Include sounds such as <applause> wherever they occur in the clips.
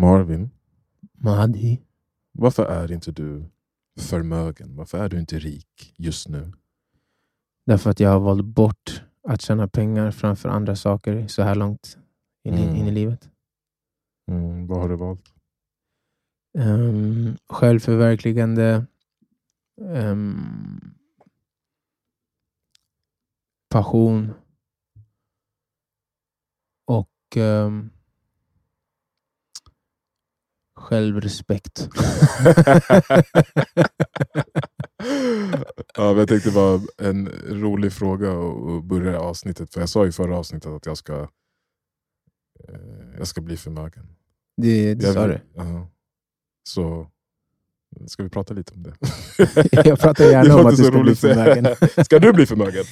Marvin, Mahdi. varför är inte du förmögen? Varför är du inte rik just nu? Därför att jag har valt bort att tjäna pengar framför andra saker så här långt in, i- Mm. in i livet. Mm, vad har du valt? Um, självförverkligande. ehm, passion. Och ehm, självrespekt. <laughs> ja, jag tänkte det var en rolig fråga att börja avsnittet. För jag sa i förra avsnittet att jag ska, eh, jag ska bli förmögen. Det, det Jag sa du. Ja. Så ska vi prata lite om det? <laughs> Jag pratar <laughs> Det gärna om att du ska bli förmögen. Ska du bli förmögen?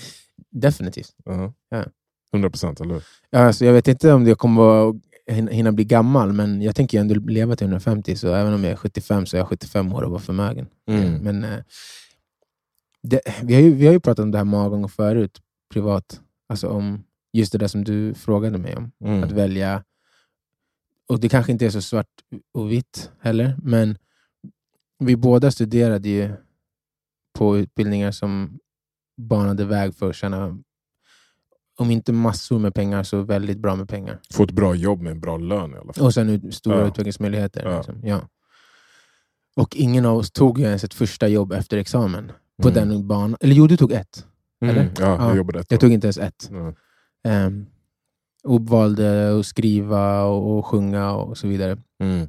Definitivt. Ja. Ja. 100 procent, eller hur? Ja, Alltså, jag vet inte om jag kommer hin- hinna bli gammal, men jag tänker ändå leva till 150, så även om jag är 75 så är jag 75 år och vara förmögen. Mm. Men, eh, det, vi, har ju, vi har ju pratat om det här många gånger förut, privat. Alltså om just det där som du frågade mig om. Mm. Att välja. Och det kanske inte är så svart och vitt heller, men vi båda studerade ju på utbildningar som banade väg för att tjäna, om inte massor med pengar, så väldigt bra med pengar. Få ett bra jobb med en bra lön i alla fall. Och sen ut, stora Ja. utvecklingsmöjligheter. Ja. Liksom. Ja. Och ingen av oss tog ju ens ett första jobb efter examen. På Mm. den banan. Eller jo, du tog ett. Mm. eller? Ja, jag Ja. jobbade ett Jag tog inte ens ett. Ja. Um, och valde att skriva och, och sjunga och så vidare. Mm.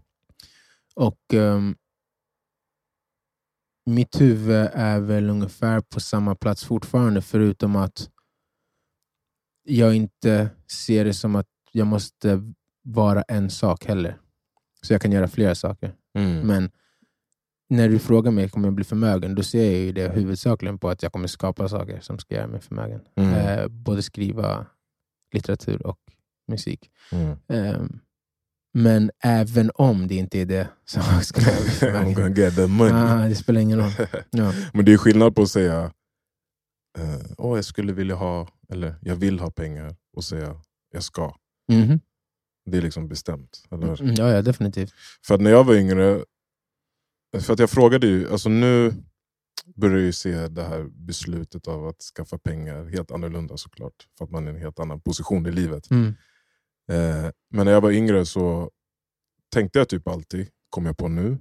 Och ehm, mitt huvud är väl ungefär på samma plats fortfarande, förutom att jag inte ser det som att jag måste vara en sak heller. Så jag kan göra flera saker. Mm. Men när du frågar mig kommer jag bli förmögen, då ser jag ju det huvudsakligen på att jag kommer skapa saker som ska göra mig förmögen. Mm. Eh, både skriva litteratur och musik. Mm. Ehm, men även om det inte är det så <laughs> ska bli I'm förmögen. gonna get the money. Ah, det spelar ingen roll. <laughs> Ja. Men det är skillnad på att säga eh, Åh, jag skulle vilja ha, eller jag vill ha pengar och säga jag ska. Mhm. Det är liksom bestämt. Eller? Mm, ja, ja, definitivt. För att när jag var yngre, för att jag frågade ju, alltså nu börjar jag ju se det här beslutet av att skaffa pengar helt annorlunda såklart. För att man är i en helt annan position i livet. Mm. Eh, men när jag var yngre så tänkte jag typ alltid, kom jag på nu,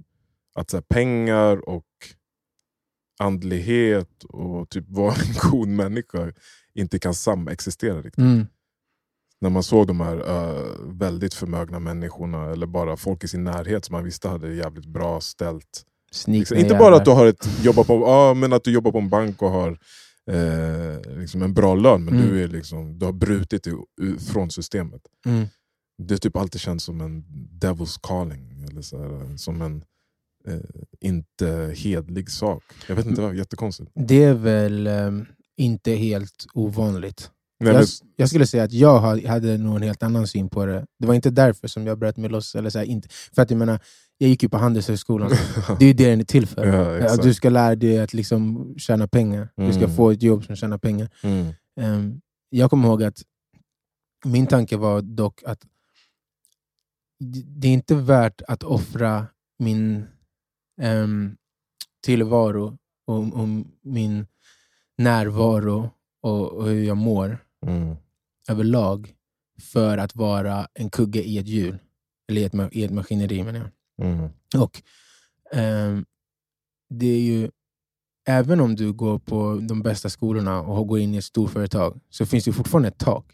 att så här, pengar och andlighet och typ <laughs> vara en god människa inte kan samexistera riktigt. Mm. När man såg de här eh, väldigt förmögna människorna, eller bara folk i sin närhet som man visste hade jävligt bra ställt. Liksom, inte bara att du har ett, jobbar på, ja, men att du jobbar på en bank och har eh, liksom en bra lön, men Mm. du, är liksom, du har brutit dig från systemet. Mm. Det typ alltid känts som en devil's calling, eller så här, som en eh, inte hedlig sak. Jag vet inte, det var jättekonstigt. Det är väl ehm, inte helt ovanligt. Nej, jag, men, jag skulle säga att jag ha- hade nog en helt annan syn på det. Det var inte därför som jag bröt mig loss. Eller så här, inte, för att jag menar, jag gick ju på Handelshögskolan. <laughs> Det är ju det den är till för. ja, exakt. du ska lära dig att liksom tjäna pengar. Du ska Mm. få ett jobb som tjänar pengar. Mm. Ehm, jag kommer ihåg att min tanke var dock att det är inte värt att offra min um, tillvaro och, och min närvaro och, och hur jag mår Mm. överlag för att vara en kugge i ett hjul. Eller i ett, i ett maskineri menar jag. Mm. Och ehm, det är ju, även om du går på de bästa skolorna och går in i ett storföretag så finns det fortfarande ett tak.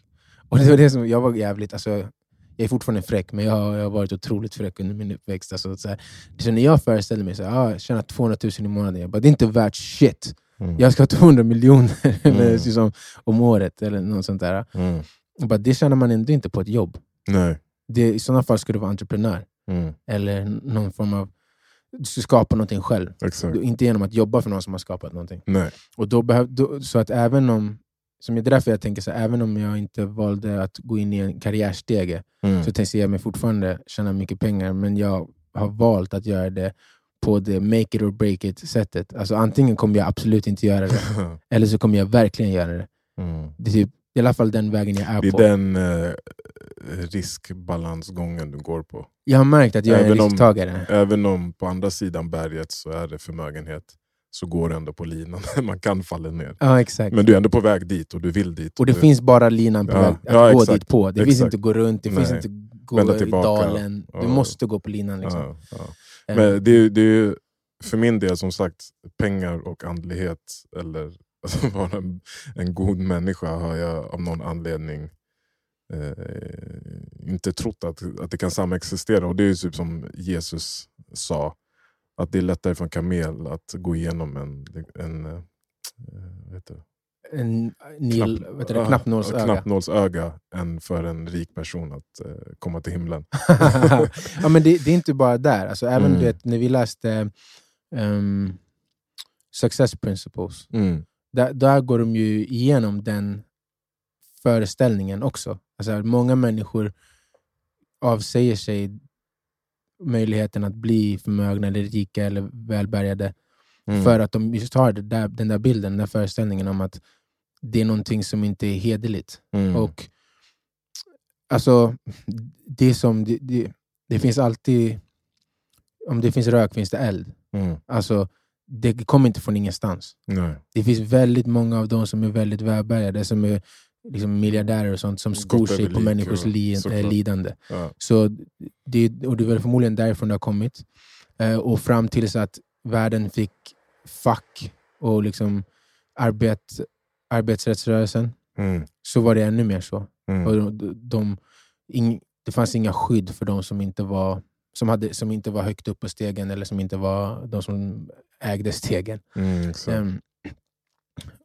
Och det var det som jag var jävligt, alltså, jag är fortfarande fräck, men jag har, jag har varit otroligt fräck under min uppväxt. Alltså, så här, så när jag föreställde mig att ah, jag tjänar 200 000 i månaden, jag bara, det är inte värt shit. Mm. Jag ska ha 200 miljoner <laughs> Mm. liksom, om året eller något sånt där. Mm. Jag bara, det tjänar man ändå inte på ett jobb. Nej. Det, I sådana fall ska du vara entreprenör. Mm. Eller någon form av... Du ska skapa någonting själv. Exakt. Du, inte genom att jobba för någon som har skapat någonting. Nej. Och då behöv, då, så att även om... Som är därför jag tänker så här, även om jag inte valde att gå in i en karriärstege Mm. så tänker jag mig fortfarande tjäna mycket pengar. Men jag har valt att göra det på det make it or break it sättet. Alltså antingen kommer jag absolut inte göra det, <laughs> eller så kommer jag verkligen göra det. mm. det är typ, i alla fall den vägen jag är Det är på. den eh, riskbalansgången du går på. Jag har märkt att jag är en Även om- risktagare. Även om på andra sidan berget så är det förmögenhet, så går det ändå på linan. <laughs> Man kan falla ner. Ja, exakt. Men du är ändå på väg dit och du vill dit. och det du, finns bara linan på Ja, väg att ja, gå exakt. dit på. Det finns Exakt. inte gå runt, det finns Nej. inte gå Vända i dalen. Du måste gå på linan. Liksom. Eh, Men det, är- det är för min del som sagt, pengar och andlighet, eller <laughs> alltså vara en, en god människa har jag av någon anledning eh, inte trott att, att det kan samexistera. Och det är ju typ som Jesus sa, att det är lättare för en kamel att gå igenom en, en eh, heter det? en nil, Knapp- vet du, det, ja, knappnålsöga. knappnålsöga än för en rik person att eh, komma till himlen. <laughs> ja, men det, det är inte bara där. Alltså, även Mm. du vet, när vi läste ehm, Success Principles, Mm. där, där går de ju igenom den föreställningen också. Alltså, många människor avsäger sig möjligheten att bli förmögna, eller rika eller välbärgade Mm. för att de just har där, den där bilden, den där föreställningen om att det är någonting som inte är hederligt. Mm. Och alltså, det, som, det, det, det finns alltid... Om det finns rök finns det eld. Mm. Alltså, det kommer inte från ingenstans. Nej. Det finns väldigt många av dem som är väldigt välbärgade, som är liksom miljardärer och sånt, som skor Gått sig på människors li, såklart. eh, lidande. Ja. Så det, och det är väl förmodligen därifrån det har kommit. Eh, och fram tills att världen fick fack och liksom arbet, arbetsrättsrörelsen, Mm. så var det ännu mer så. Mm. Och de, de, ing, det fanns inga skydd för de som inte var som, hade, som inte var högt upp på stegen eller som inte var de som ägde stegen. Mm. Ehm,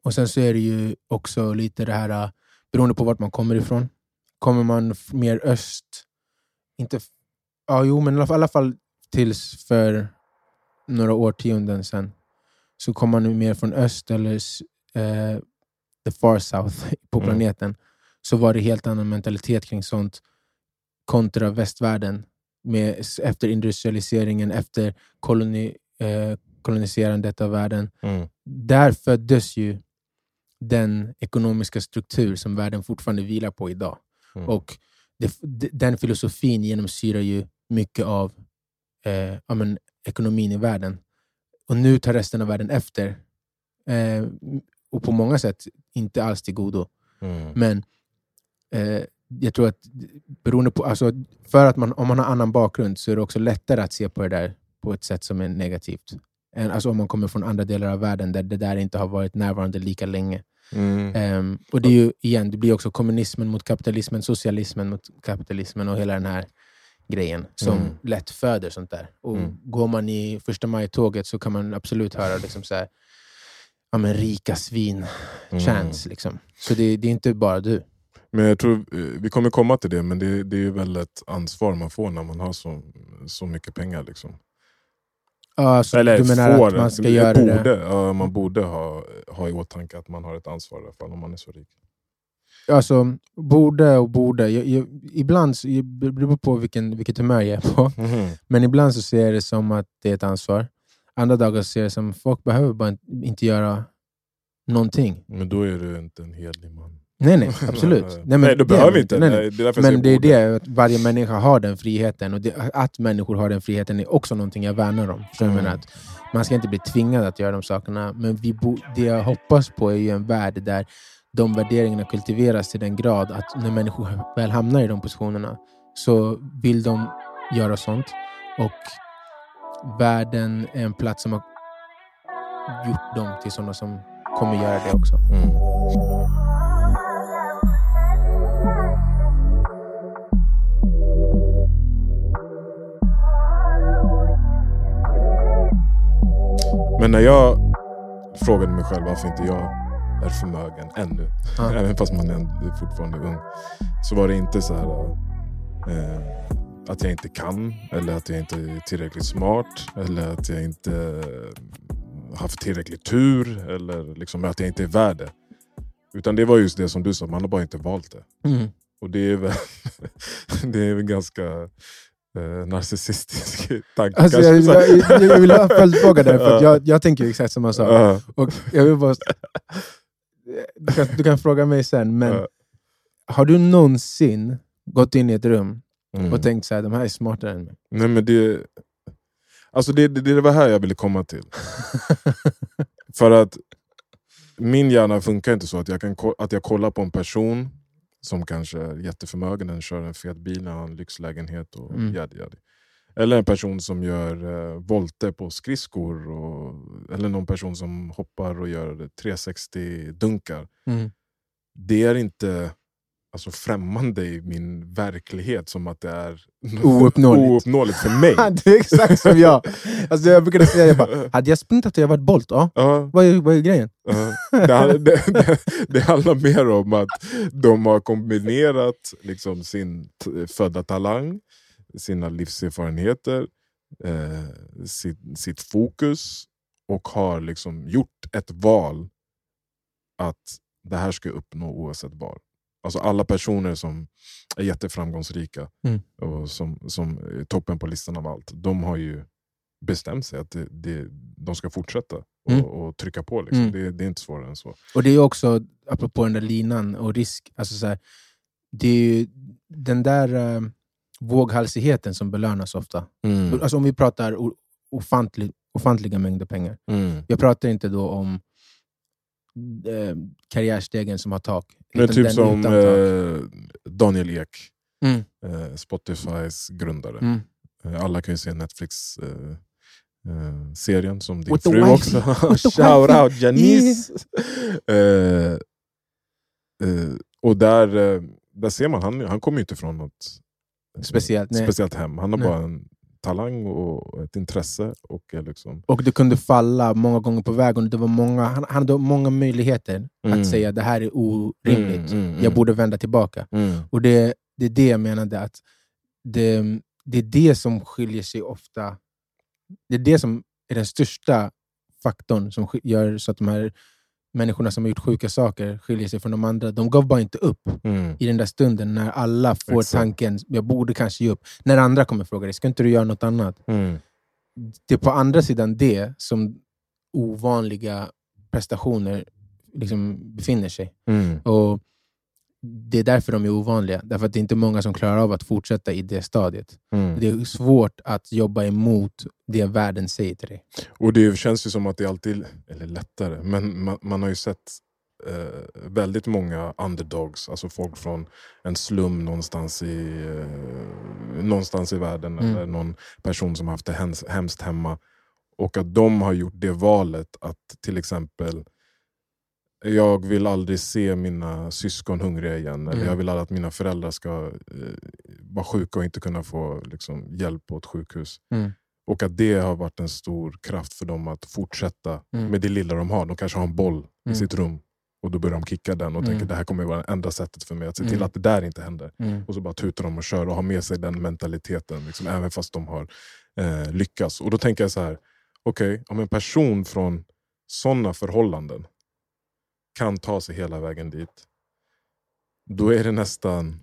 och sen så är det ju också lite det här, äh, beroende på vart man kommer ifrån. Kommer man mer öst, inte, ja jo men i alla fall, tills för några årtionden sedan, så kom man mer från öst eller eh, the far south <laughs> på Mm. planeten, så var det helt annan mentalitet kring sånt kontra västvärlden. Med, efter industrialiseringen, efter koloni, eh, koloniserandet av världen Mm. där föddes ju den ekonomiska struktur som världen fortfarande vilar på idag. Mm. Och det, den filosofin genomsyrar ju mycket av eh, ja, men, ekonomin i världen. Och nu tar resten av världen efter. Eh, och på många sätt inte alls till godo. Mm. Men eh, jag tror att beroende på, alltså, för att man, om man har annan bakgrund så är det också lättare att se på det där på ett sätt som är negativt. Än, alltså om man kommer från andra delar av världen där det där inte har varit närvarande lika länge. Mm. Ehm, och det är ju igen, det blir också kommunismen mot kapitalismen, socialismen mot kapitalismen och hela den här grejen som Mm. lätt föder sånt där. Och Mm. Går man i första maj-tåget så kan man absolut höra liksom så här, ja, men rika svin Mm. chance. Liksom. Så det, det är inte bara du. Men jag tror, eh, vi kommer komma till det, men det, det är väl ett ansvar man får när man har så, så mycket pengar. Liksom. Ja, så Eller du menar får, att man ska göra borde, det? Ja, man borde ha, ha i åtanke att man har ett ansvar i alla fall, om man är så rik. Alltså, borde och borde. Jag, jag, ibland, så- det beror på vilken, vilket humör jag är på. Mhm. Men ibland så ser jag det som att det är ett ansvar. Andra dagar ser jag det som att folk behöver bara inte- inte göra någonting. Men då är du inte en hederlig man. Nej, nej, <laughs> absolut. Nej, men nej, det- behöver inte. nej, nej. Det är Men det är det, att varje människa har den friheten. Och det, att människor har den friheten är också någonting jag värnar om. Jag Mm. Att man ska inte bli tvingad att göra de sakerna. Men vi bo, det jag hoppas på är en värld där de värderingarna kultiveras till den grad att när människor väl hamnar i de positionerna så vill de göra sånt. Och världen är en plats som har gjort dem till sådana som kommer göra det också. Mm. Men när jag frågade mig själv varför inte jag är förmögen ännu, Ja. <laughs> även fast man är fortfarande ung, så var det inte så här eh, att jag inte kan, eller att jag inte är tillräckligt smart, eller att jag inte eh, haft tillräcklig tur, eller liksom att jag inte är värd det. Utan det var just det som du sa, man har bara inte valt det. Mm. Och det är väl, <laughs> det är väl ganska eh, narcissistisk <laughs> tanke. Alltså, jag, jag, jag vill ha en <laughs> följdfråga där, för att jag, jag tänker exakt samma sak. Ja. Och jag vill bara, du, kan, du kan fråga mig sen, men har du någonsin gått in i ett rum Mm. och tänkt så här, de här är smartare än mig? Nej, men det, alltså det, det, det var här jag ville komma till. <laughs> För att min hjärna funkar inte så att jag, kan, att jag kollar på en person som kanske är jätteförmögen, den kör en fet bil, har en lyxlägenhet och Mm. jadi, jadi. Eller en person som gör eh, volter på skridskor. Och, eller någon person som hoppar och gör 360-dunkar. Mm. Det är inte alltså, främmande i min verklighet som att det är <laughs> Ouppnåeligt. ouppnåeligt för mig. <laughs> det är exakt som jag. Alltså jag brukade säga, jag bara, <laughs> hade jag sprintat och jag varit Bolt, ja. Ja, Vad är, vad är grejen? ja. Det, det, det, det handlar mer om att de har kombinerat liksom, sin t- födda talang, sina livserfarenheter, eh, sitt, sitt fokus och har liksom gjort ett val att det här ska jag uppnå oavsett vad. Alltså alla personer som är jätteframgångsrika Mm. och som, som är toppen på listan av allt, de har ju bestämt sig att det, det, de ska fortsätta och, Mm. och trycka på. Liksom. Mm. Det, det är inte svårare än så. Och det är också, apropå den där linan och risk, alltså så här, det är ju den där eh, våghalsigheten som belönas ofta. Mm. Alltså om vi pratar ofantlig, ofantliga mängder pengar. Mm. Jag pratar inte då om eh, karriärstegen som har tak. Men typ den som eh, Daniel Ek, Mm, eh, Spotifys grundare. mm. Eh, Alla kan ju se Netflix-serien som din With fru också. With the <laughs> Shout wifey. out Janice! Eh, eh, och där, eh, där ser man, han, han kommer ju inte från något eh, Speciellt, speciellt hem. Han har Nej. bara en talang och ett intresse. Och liksom, Och det kunde falla många gånger på vägen. Det var många, han, han hade många möjligheter Mm. att säga det här är orimligt. Mm, mm, Jag mm. borde vända tillbaka. mm, Och det, det är det jag menade, att det, det är det som skiljer sig ofta. Det är det som är den största faktorn som gör så att de här människorna som har gjort sjuka saker skiljer sig från de andra. De gav bara inte upp mm, i den där stunden när alla får Exakt. tanken, jag borde kanske ge upp. När andra kommer fråga dig, ska inte du göra något annat? mm, Det är på andra sidan det som ovanliga prestationer liksom befinner sig. mm. Och Det är därför de är ovanliga. Därför att det är inte många som klarar av att fortsätta i det stadiet. Mm. Det är svårt att jobba emot det världen säger till dig. Och det känns ju som att det alltid, eller lättare, men man, man har ju sett eh, väldigt många underdogs, alltså folk från en slum någonstans i, eh, någonstans i världen, Mm. eller någon person som haft det hems, hemskt hemma. Och att de har gjort det valet att till exempel jag vill aldrig se mina syskon hungriga igen. Eller Mm. jag vill aldrig att mina föräldrar ska eh, vara sjuka och inte kunna få liksom, hjälp på ett sjukhus. Mm. Och att det har varit en stor kraft för dem att fortsätta Mm. med det lilla de har. De kanske har en boll i Mm. sitt rum och då börjar de kicka den och Mm. tänker det här kommer vara det enda sättet för mig att se till Mm. att det där inte händer. Mm. Och så bara tutar de och kör och har med sig den mentaliteten, liksom, även fast de har eh, lyckats. Och då tänker jag så här, okej, om en person från sådana förhållanden kan ta sig hela vägen dit, då är det nästan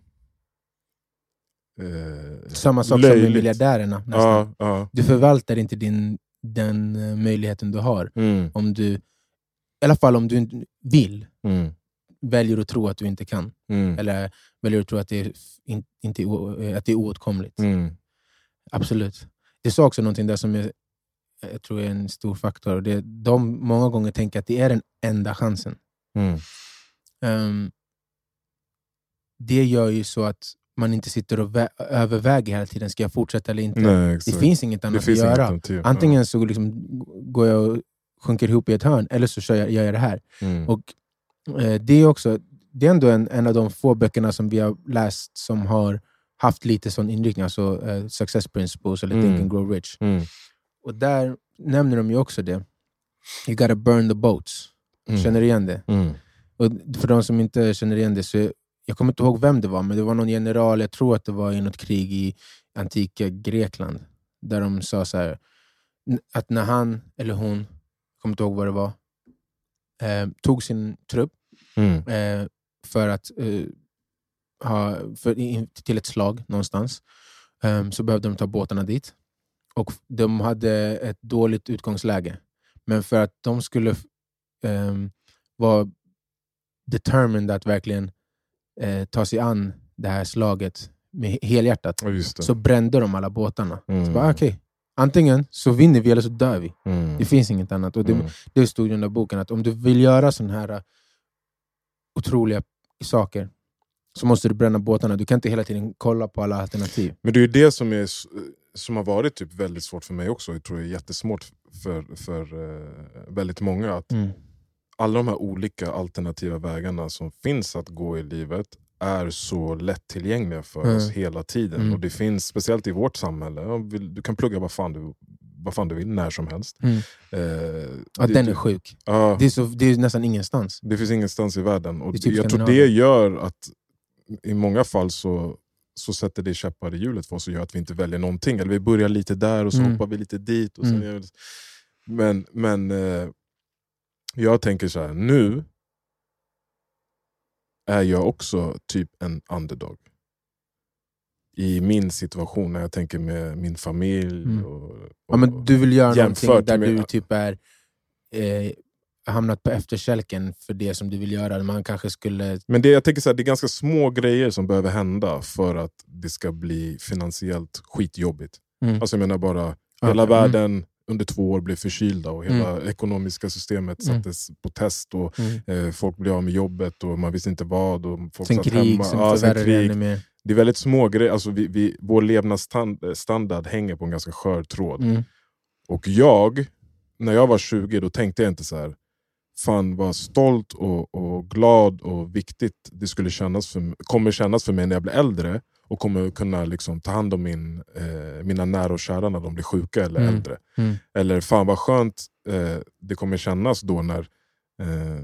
eh, Samma sak som med löjligt. miljardärerna. Ja, ja. Du förvaltar inte din, den eh, möjligheten du har. Mm, Om du, I alla fall om du vill, mm, väljer att tro att du inte kan. mm, Eller väljer att tro att det är, in, inte, att det är oåtkomligt. mm, Absolut. Det sa också någonting där som jag, jag tror är en stor faktor. Det, de många gånger tänker att det är den enda chansen. Mm. Ehm, det gör ju så att man inte sitter och vä- överväger hela tiden, ska jag fortsätta eller inte? Nej, det finns inget annat finns att göra. alternativ. Antingen så liksom går jag och sjunker ihop i ett hörn, eller så jag, gör jag det här. Mm. Och eh, det är också det är ändå en, en av de få böckerna som vi har läst som har haft lite sån inriktning, alltså eh, Success Principles eller Mm. Think and Grow Rich. Mm. Och där nämner de ju också det. You gotta burn the boats. Mm. Känner du igen det? Mm. Och för de som inte känner igen det, så jag kommer inte ihåg vem det var, men det var någon general, jag tror att det var i något krig i antika Grekland, där de sa så här, att när han eller hon, jag kommer inte ihåg vad det var, eh, tog sin trupp Mm. eh, för att eh, ha, för, in, till ett slag någonstans, eh, så behövde de ta båtarna dit. Och de hade ett dåligt utgångsläge. Men för att de skulle eh, vara determined att verkligen eh, ta sig an det här slaget med helhjärtat, så brände de alla båtarna. Mm. Så bara, okej, Antingen så vinner vi eller så dör vi. Mm. Det finns inget annat. Och det, Mm. det stod i den där boken, att om du vill göra sådana här äh, otroliga saker så måste du bränna båtarna. Du kan inte hela tiden kolla på alla alternativ. Men det är ju det som, är, som har varit typ väldigt svårt för mig också. Jag tror det är jättesvårt för, för eh, väldigt många. Att alla de här olika alternativa vägarna som finns att gå i livet är så lättillgängliga för Mm. oss hela tiden. Mm. Och det finns, speciellt i vårt samhälle, du kan plugga vad fan du, vad fan du vill när som helst. Mm. Eh, Ja, det- den är sjuk. ja, Det är, så, det är nästan ingenstans. det finns ingenstans i världen. Och Det typ jag tror det gör att i många fall så, så sätter det käppar i hjulet för oss och gör att vi inte väljer någonting. Eller vi börjar lite där och så Mm. hoppar vi lite dit. Och sen Mm. Men, men eh, jag tänker så här, nu är jag också typ en underdog. I min situation, när jag tänker med min familj. Mm. Och, och, Ja, men du vill göra någonting där med- du typ är eh, hamnat på efterkälken för det som du vill göra. Man kanske skulle... Men det, jag tänker så här, det är ganska små grejer som behöver hända för att det ska bli finansiellt skitjobbigt. Mm. Alltså jag menar bara, hela mm. världen under två år blev förkylda och hela ekonomiska systemet Mm. sattes på test. och Mm. eh, Folk blev av med jobbet och man visste inte vad. Och folk Sen satt krig hemma. som Ja, krig. ännu mer. Det är väldigt små grejer. Alltså vi, vi, vår levnadsstandard hänger på en ganska skör tråd. Mm. Och jag, när jag var 20, då tänkte jag inte så här. Fan vad stolt och, och glad och viktigt det skulle kännas för, kommer kännas för mig när jag blir äldre. Och kommer kunna liksom ta hand om min, eh, mina nära och kära när de blir sjuka eller Mm. äldre. Mm. Eller fan vad skönt eh, det kommer kännas då när, eh,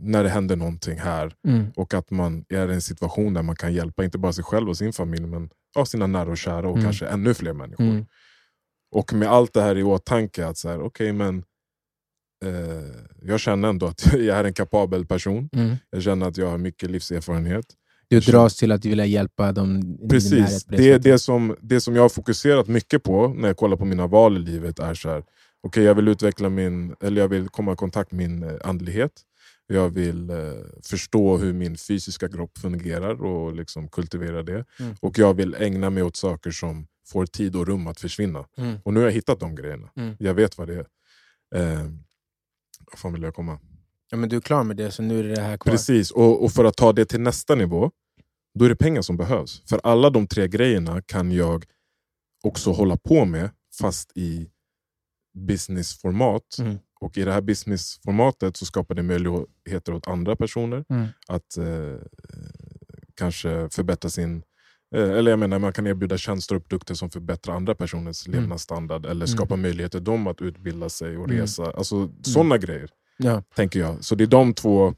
när det händer någonting här. Mm. Och att man är i en situation där man kan hjälpa inte bara sig själv och sin familj men ja, sina nära och kära och Mm. kanske ännu fler människor. Mm. Och med allt det här i åtanke, att så här, okej men eh, jag känner ändå att <laughs> jag är en kapabel person. Mm. Jag känner att jag har mycket livserfarenhet. Du dras till att vilja hjälpa dem Precis, det, det, som, det som jag har fokuserat mycket på när jag kollar på mina val i livet är så här, okej jag vill utveckla min, eller jag vill komma i kontakt med min eh, andlighet. Jag vill eh, förstå hur min fysiska kropp fungerar och liksom kultivera det. Mm. Och jag vill ägna mig åt saker som får tid och rum att försvinna. Mm. Och nu har jag hittat de grejerna. Mm. Jag vet vad det är. Eh, vad fan vill jag komma? Ja, men du är klar med det, så nu är det det här kvar. Precis, och, och för att ta det till nästa nivå, då är det pengar som behövs. För alla de tre grejerna kan jag också hålla på med, fast i businessformat. Mm. Och i det här businessformatet så skapar det möjligheter åt andra personer Mm. att eh, kanske förbättra sin... Eh, eller jag menar, man kan erbjuda tjänster och produkter som förbättrar andra personers Mm. levnadsstandard. Eller skapa möjligheter dem att utbilda sig och Mm. resa. Alltså sådana grejer Ja. tänker jag. Så det är de två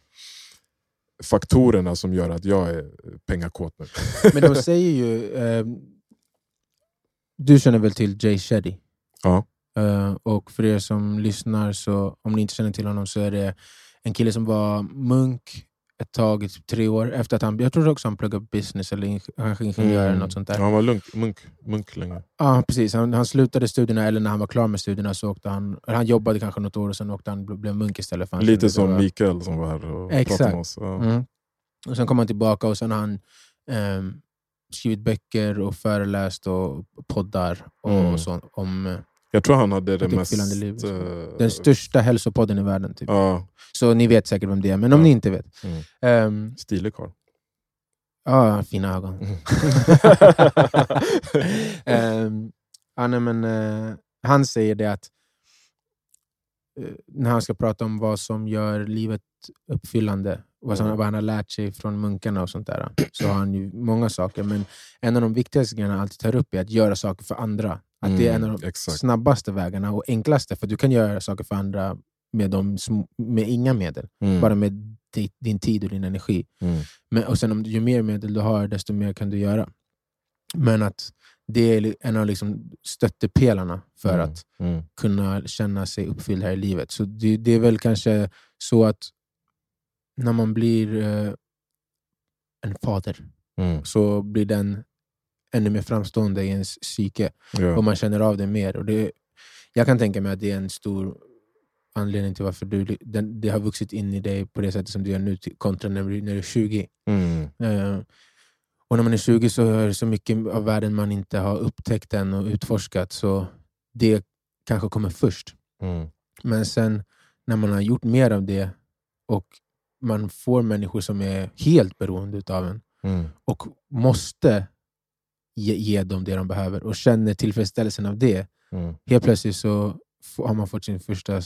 faktorerna som gör att jag är pengakåt nu. <laughs> Men de <laughs> säger ju... Eh, du känner väl till Jay Shetty? Ja. Eh, och för er som lyssnar, så om ni inte känner till honom, så är det en kille som var munk ett tag, typ tre år, efter att han... Jag tror också han pluggade business eller ingenjör eller något sånt där. Ja, han var lunk, munk, munk länge. Ja, precis. Han, han slutade studierna, eller när han var klar med studierna så åkte han... Han jobbade kanske något år och sen åkte han bl- blev munk istället. För Lite som var- Mikael som var här och Exakt. pratade med oss. Ja. Mm. Och Sen kom han tillbaka och sen har han ehm, skrivit böcker och föreläst och poddar och Mm. sånt om eh, Jag tror han hade det mest... liv, liksom. den största hälsopodden i världen. Typ. Ja, Så ni vet säkert vem det är, men om Ja. ni inte vet. Mm. Ehm, stilig karl. Ja, fina ögon. Mm. <laughs> Ehm, ja, nej, men, eh, han säger det att eh, när han ska prata om vad som gör livet uppfyllande, vad, som, Mm. vad han har lärt sig från munkarna och sånt där, så har han ju många saker. Men en av de viktigaste grejerna han alltid tar upp är att göra saker för andra. Att det är en av Mm, de exakt. snabbaste vägarna och enklaste, för du kan göra saker för andra med, de, med inga medel. Mm. Bara med di- din tid och din energi. Mm. Men, och sen om, ju mer medel du har, desto mer kan du göra. Men att det är en av liksom stöttepelarna för Mm. att Mm. kunna känna sig uppfylld här i livet. Så det, det är väl kanske så att när man blir eh, en fader Mm. så blir den ännu mer framstående i ens psyke Ja. och man känner av det mer. Och det, jag kan tänka mig att det är en stor anledning till varför du, den, det har vuxit in i dig på det sättet som du gör nu kontra när du, när du är 20. Mm. Eh, och när man är 20 så är det så mycket av världen man inte har upptäckt än och utforskat, så det kanske kommer först. Mm. Men sen när man har gjort mer av det och man får människor som är helt beroende av en Mm. och måste ge, ge dem det de behöver och känner tillfredsställelsen av det, Mm. helt plötsligt så har man fått sin första,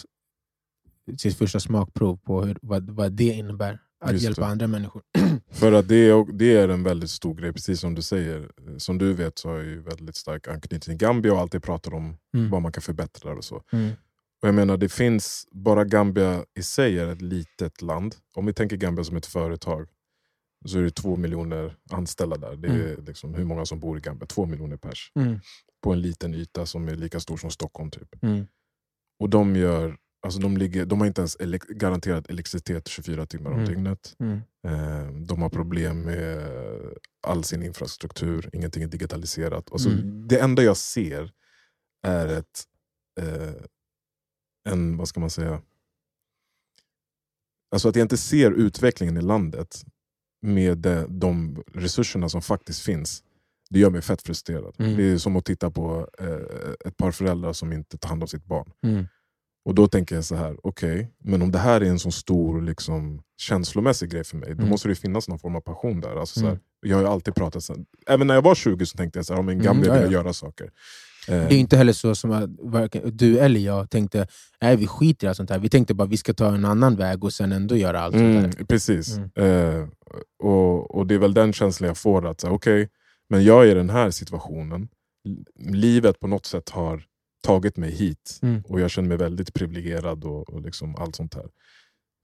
sitt första smakprov på hur, vad, vad det innebär att Just hjälpa det. andra människor. <clears throat> För att det är, det är en väldigt stor grej, precis som du säger. Som du vet så har jag ju väldigt stark anknytning till Gambia och alltid pratar om Mm. vad man kan förbättra och så. Mm. Och jag menar, det finns, bara Gambia i sig är ett litet land. Om vi tänker Gambia som ett företag så är det två miljoner anställda där. Det är liksom hur många som bor i Gambia? Två miljoner pers. Mm. På en liten yta som är lika stor som Stockholm. typ. Mm. Och de, gör, alltså de, ligger, de har inte ens elek garanterat elektricitet 24 timmar om Mm. dygnet. Mm. Eh, de har problem med all sin infrastruktur, ingenting är digitaliserat. Alltså, Mm. Det enda jag ser är ett, eh, en, vad ska man säga, alltså att jag inte ser utvecklingen i landet med de, resurserna som faktiskt finns. Det gör mig fett frustrerad. Mm. Det är som att titta på eh, ett par föräldrar som inte tar hand om sitt barn. Mm. Och då tänker jag så här, okej, men om det här är en så stor liksom, känslomässig grej för mig, då Mm. måste det finnas någon form av passion där. Alltså, så här, Mm. jag har ju alltid pratat, så, även när jag var 20 så tänkte jag så här, om en Mm, Gambia ja, vill göra saker. Eh, Det är inte heller så som varken du eller jag tänkte nej vi skiter i allt sånt här. Vi tänkte bara vi ska ta en annan väg och sen ändå göra allt sånt mm, där. precis. Mm. Eh, och, och det är väl den känslan jag får, att här, okej, men jag är i den här situationen. Livet på något sätt har tagit mig hit Mm. och jag känner mig väldigt privilegierad och, och liksom allt sånt här.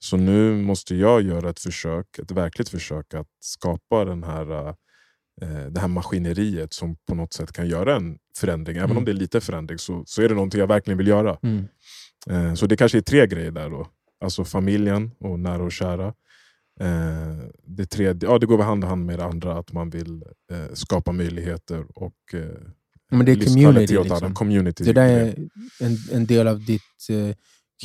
Så nu måste jag göra ett försök, ett verkligt försök att skapa den här, eh, det här maskineriet som på något sätt kan göra en förändring. Även Mm. om det är lite förändring så, så är det någonting jag verkligen vill göra. Mm. Eh, så det kanske är tre grejer där då. Alltså familjen och nära och kära. Eh, det, tredje, ja, det går hand i hand med det andra, att man vill eh, skapa möjligheter och eh, Men det är community. åt. Liksom. community Det där är en, en del av ditt eh,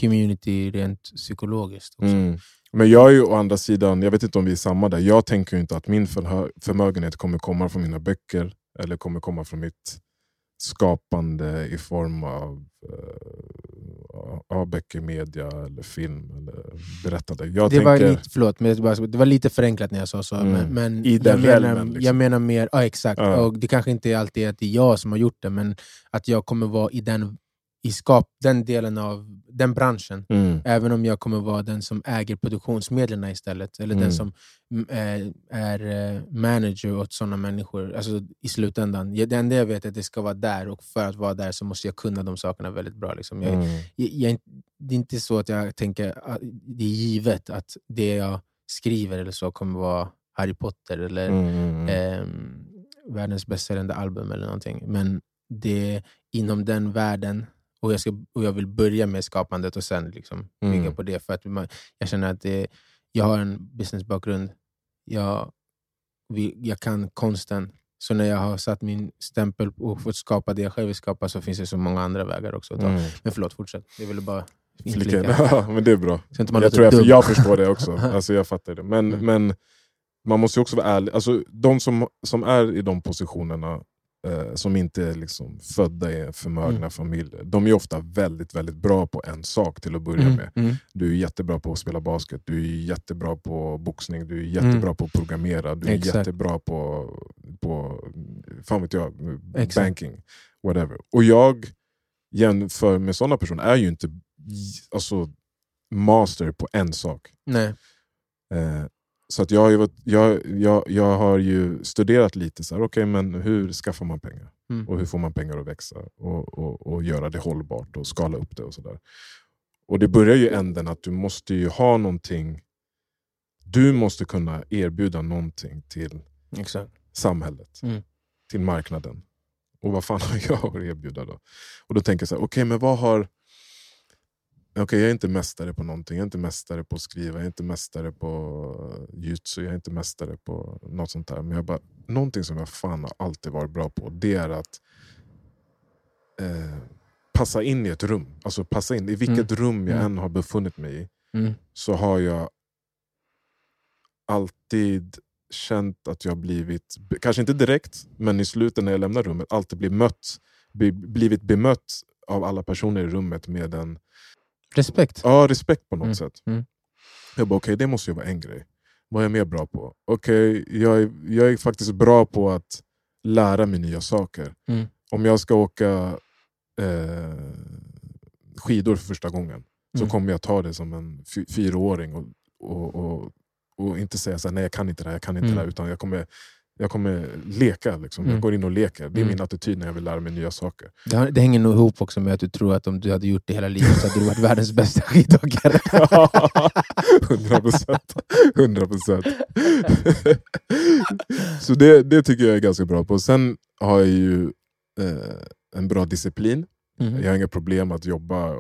community rent psykologiskt. Också. Mm. Men jag är ju å andra sidan, jag vet inte om vi är samma där, jag tänker inte att min förmögenhet kommer komma från mina böcker eller kommer komma från mitt skapande i form av, eh, av böcker, media eller film eller berättande. Jag det, var tänker, lite, förlåt, men det, var, det var lite förenklat när jag sa så. Mm. Men, men I den jag, menar, liksom. jag menar mer, ja exakt, Ja. och det kanske inte alltid är att det är jag som har gjort det, men att jag kommer vara i den, i skap, den delen av den branschen. mm, Även om jag kommer vara den som äger produktionsmedlen istället. Eller Mm. den som mm, är, är eh, manager åt sådana människor. Alltså, I slutändan. Det enda jag vet är att det ska vara där och för att vara där så måste jag kunna de sakerna väldigt bra. Liksom. Jag, mm, jag, jag, det är inte så att jag tänker att det är givet att det jag skriver eller så kommer vara Harry Potter eller ehm, världens bäst säljande album eller någonting. Men det inom den världen och jag, ska, och jag vill börja med skapandet och sen liksom bygga Mm. på det. För att man, jag känner att det, jag har en businessbakgrund. Jag, vi, jag kan konsten. Så när jag har satt min stämpel och fått skapa det jag själv vill skapa så finns det så många andra vägar också att ta. Mm. Men förlåt, fortsätt. Jag ville bara Flika in. inflika. <laughs> Ja, men det är bra. Så inte man Jag, tror jag, jag förstår det också. <laughs> Alltså, jag fattar det. Men, Mm. men man måste ju också vara ärlig. Alltså, de som, som är i de positionerna, som inte är liksom födda i förmögna Mm. familjer, de är ofta väldigt, väldigt bra på en sak till att börja Mm, med. mm, Du är jättebra på att spela basket, du är jättebra på boxning, du är jättebra Mm. på att programmera, du är Exakt. jättebra på, på fan vet jag, Exakt. banking. Whatever. Och jag jämför med sådana personer är ju inte alltså, master på en sak. nej. Eh, så att jag, har ju, jag, jag, jag har ju studerat lite, så här, okay, men hur skaffar man pengar? Mm. Och hur får man pengar att växa? Och, och, och göra det hållbart och skala upp det. och så där. Och det börjar ju änden att du måste ju ha någonting, du måste kunna erbjuda någonting till Exakt. samhället, Mm. till marknaden. Och vad fan har jag att erbjuda då? Och då tänker jag så här, okej men vad har... Okej, jag är inte mästare på någonting, jag är inte mästare på att skriva, jag är inte mästare på jutsu, jag är inte mästare på något sånt där. Men jag bara, någonting som jag fan har alltid varit bra på, det är att eh, passa in i ett rum. Alltså passa in. I vilket rum jag Mm. än har befunnit mig i Mm. så har jag alltid känt att jag blivit, kanske inte direkt, men i slutet när jag lämnar rummet, alltid blivit, mött, bli- blivit bemött av alla personer i rummet med en Respekt. ja, respekt på något Mm, sätt. mm. Jag bara, okej det måste ju vara en grej. Vad är jag mer bra på? Okej, jag, är, jag är faktiskt bra på att lära mig nya saker. Mm. Om jag ska åka eh, skidor för första gången så Mm. kommer jag ta det som en fy- fyraåring och, och, och, och inte säga så här, nej jag kan inte det här, jag kan inte Mm. det här. Utan jag kommer, jag kommer leka. Liksom. Mm. Jag går in och leker. Det är Mm. min attityd när jag vill lära mig nya saker. Det, har- det hänger nog ihop också med att du tror att om du hade gjort det hela livet så hade du varit världens bästa skidåkare. <laughs> 100 procent. 100 procent. Så det, det tycker jag är ganska bra på. Sen har jag ju eh, en bra disciplin. Mm. Jag har inga problem att jobba